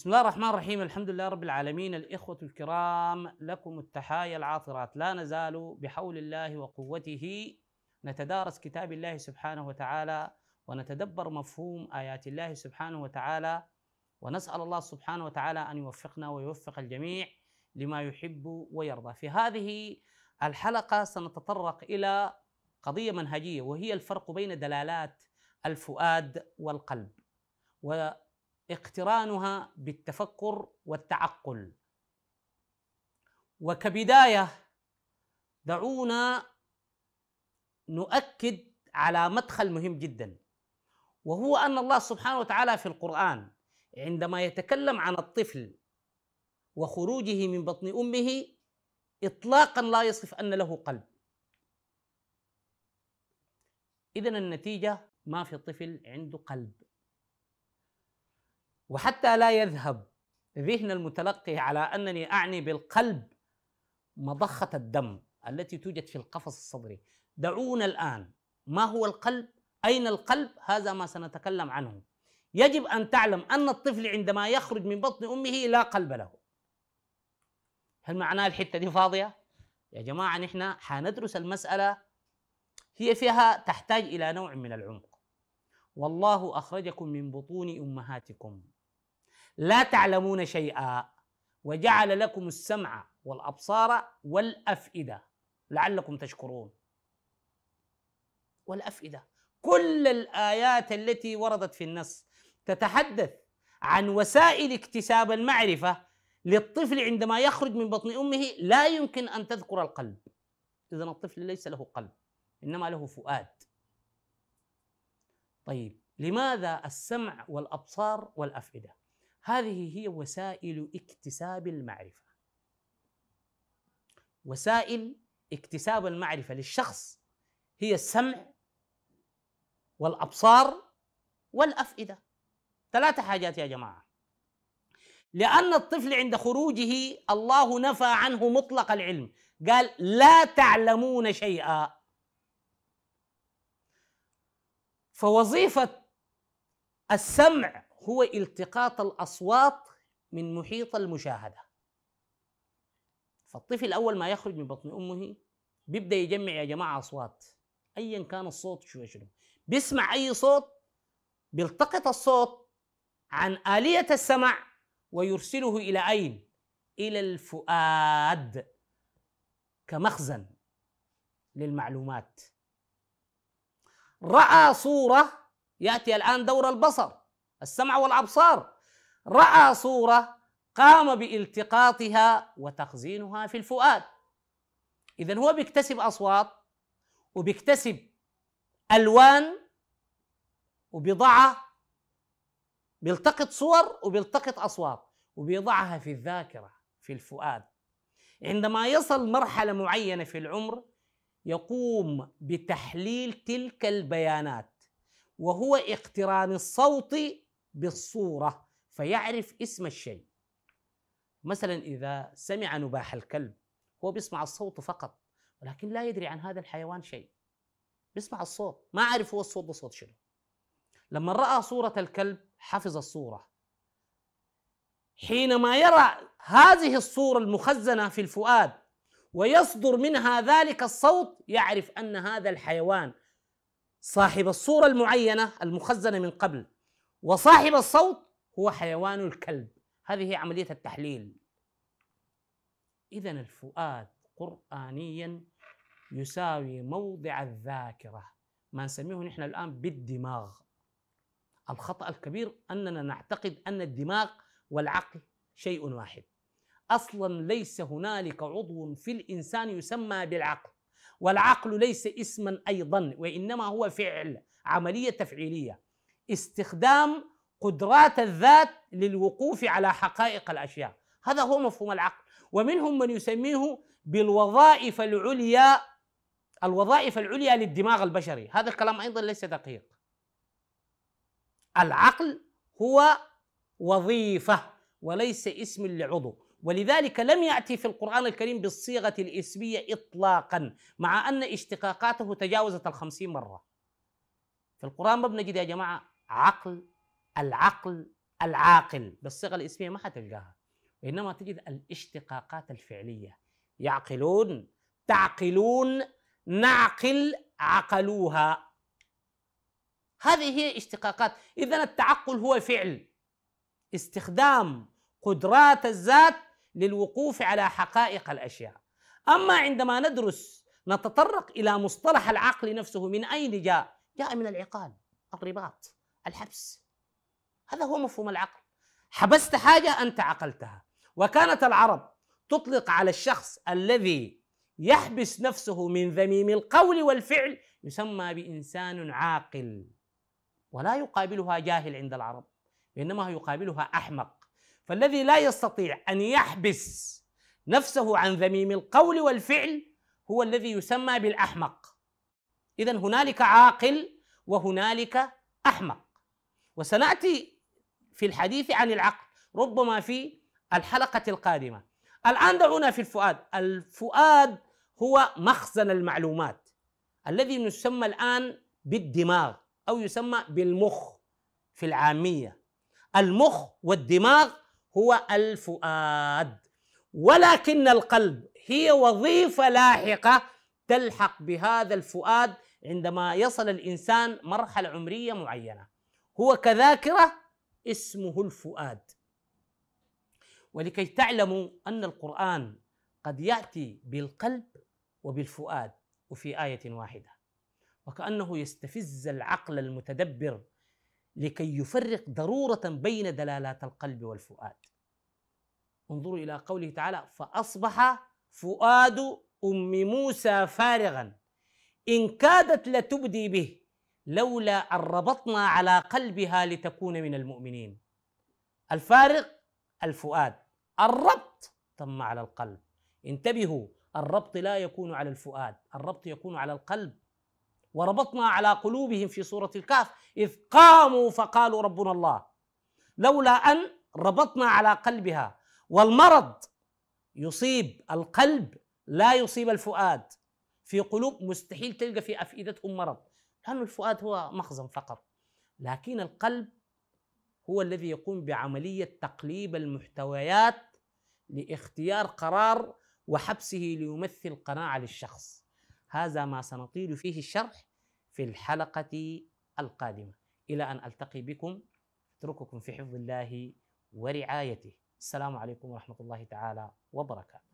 بسم الله الرحمن الرحيم. الحمد لله رب العالمين. الإخوة الكرام لكم التحايا العاطرات. لا نزال بحول الله وقوته نتدارس كتاب الله سبحانه وتعالى ونتدبر مفهوم آيات الله سبحانه وتعالى ونسأل الله سبحانه وتعالى أن يوفقنا ويوفق الجميع لما يحب ويرضى. في هذه الحلقة سنتطرق إلى قضية منهجية وهي الفرق بين دلالات الفؤاد والقلب. واقترانها بالتفكر والتعقل. وكبداية دعونا نؤكد على مدخل مهم جدا وهو أن الله سبحانه وتعالى في القرآن عندما يتكلم عن الطفل وخروجه من بطن أمه اطلاقا لا يصف أن له قلب. اذا النتيجة ما في طفل عنده قلب. وحتى لا يذهب ذهن المتلقي على أنني أعني بالقلب مضخة الدم التي توجد في القفص الصدري. دعونا الآن. ما هو القلب؟ أين القلب؟ هذا ما سنتكلم عنه. يجب أن تعلم أن الطفل عندما يخرج من بطن أمه لا قلب له. هل معناه الحتة دي فاضية؟ يا جماعة نحن حندرس المسألة. هي فيها تحتاج إلى نوع من العمق. والله أخرجكم من بطون أمهاتكم. لا تعلمون شيئا وجعل لكم السمع والأبصار والأفئدة. لعلكم تشكرون. والأفئدة. كل الآيات التي وردت في النص تتحدث عن وسائل اكتساب المعرفة للطفل عندما يخرج من بطن أمه لا يمكن أن تذكر القلب. اذا الطفل ليس له قلب إنما له فؤاد. طيب لماذا السمع والأبصار والأفئدة؟ هذه هي وسائل اكتساب المعرفة. وسائل اكتساب المعرفة للشخص هي السمع والأبصار والأفئدة. ثلاثة حاجات يا جماعة. لأن الطفل عند خروجه الله نفى عنه مطلق العلم. قال لا تعلمون شيئا. فوظيفة السمع هو التقاط الأصوات من محيط المشاهدة. فالطفل اول ما يخرج من بطن أمه بيبدأ يجمع يا جماعة أصوات ايا كان الصوت شو شنو. بيسمع أي صوت بيلتقط الصوت عن آلية السمع ويرسله إلى أين؟ إلى الفؤاد كمخزن للمعلومات. رأى صورة يأتي الآن دور البصر السمع والأبصار. رأى صورة قام بالتقاطها وتخزينها في الفؤاد. اذا هو بيكتسب أصوات وبيكتسب ألوان وبيضعها بيلتقط صور وبيلتقط أصوات وبيضعها في الذاكرة في الفؤاد. عندما يصل مرحلة معينة في العمر يقوم بتحليل تلك البيانات وهو اقتران الصوت بالصورة فيعرف اسم الشيء. مثلا إذا سمع نباح الكلب هو بيسمع الصوت فقط ولكن لا يدري عن هذا الحيوان شيء. بيسمع الصوت ما عارف هو الصوت ده صوت شنو. لما رأى صورة الكلب حفظ الصورة. حينما يرى هذه الصورة المخزنة في الفؤاد ويصدر منها ذلك الصوت يعرف أن هذا الحيوان صاحب الصورة المعينة المخزنة من قبل وصاحب الصوت هو حيوان الكلب. هذه هي عملية التحليل. إذا الفؤاد قرآنيا يساوي موضع الذاكرة ما نسميه نحن الآن بالدماغ. الخطأ الكبير أننا نعتقد أن الدماغ والعقل شيء واحد. أصلا ليس هنالك عضو في الإنسان يسمى بالعقل والعقل ليس اسما أيضا وإنما هو فعل عملية تفعيلية. استخدام قدرات الذات للوقوف على حقائق الأشياء. هذا هو مفهوم العقل. ومنهم من يسميه بالوظائف العليا الوظائف العليا للدماغ البشري. هذا الكلام أيضا ليس دقيق. العقل هو وظيفة وليس اسم لعضو. ولذلك لم يأتي في القرآن الكريم بالصيغة الإسمية اطلاقا مع أن اشتقاقاته تجاوزت الخمسين مرة. في القرآن ما بنجد يا جماعة عقل العقل العاقل بالصيغه الإسمية ما حتلقاها. وإنما تجد الاشتقاقات الفعلية. يعقلون تعقلون نعقل عقلوها. هذه هي اشتقاقات. اذا التعقل هو فعل استخدام قدرات الذات للوقوف على حقائق الأشياء. أما عندما ندرس نتطرق إلى مصطلح العقل نفسه من أين جاء؟ جاء من العقال الرباط الحبس. هذا هو مفهوم العقل. حبست حاجة أنت عقلتها. وكانت العرب تطلق على الشخص الذي يحبس نفسه من ذميم القول والفعل يسمى بإنسان عاقل. ولا يقابلها جاهل عند العرب وإنما يقابلها أحمق. فالذي لا يستطيع أن يحبس نفسه عن ذميم القول والفعل هو الذي يسمى بالأحمق. اذا هنالك عاقل وهنالك أحمق. وسنأتي في الحديث عن العقل ربما في الحلقة القادمة. الآن دعونا في الفؤاد. الفؤاد هو مخزن المعلومات الذي يسمى الآن بالدماغ أو يسمى بالمخ في العامية. المخ والدماغ هو الفؤاد. ولكن القلب هي وظيفة لاحقة تلحق بهذا الفؤاد عندما يصل الإنسان مرحلة عمرية معينة. هو كذاكرة اسمه الفؤاد. ولكي تعلموا أن القرآن قد يأتي بالقلب وبالفؤاد وفي آية واحدة. وكأنه يستفز العقل المتدبر لكي يفرق ضرورة بين دلالات القلب والفؤاد. انظروا إلى قوله تعالى فأصبح فؤاد أم موسى فارغا. إن كادت لتبدي به لولا أن ربطنا على قلبها لتكون من المؤمنين. الفارغ الفؤاد. الربط تم على القلب. انتبهوا الربط لا يكون على الفؤاد الربط يكون على القلب. وربطنا على قلوبهم في سورة الكهف إذ قاموا فقالوا ربنا الله. لولا أن ربطنا على قلبها والمرض يصيب القلب لا يصيب الفؤاد. في قلوب مستحيل تلقى في أفئدتهم مرض. لأن الفؤاد هو مخزن فقط لكن القلب هو الذي يقوم بعملية تقليب المحتويات لاختيار قرار وحبسه ليمثل قناعة للشخص. هذا ما سنطيل فيه الشرح في الحلقة القادمة. إلى أن ألتقي بكم أترككم في حفظ الله ورعايته. السلام عليكم ورحمة الله تعالى وبركاته.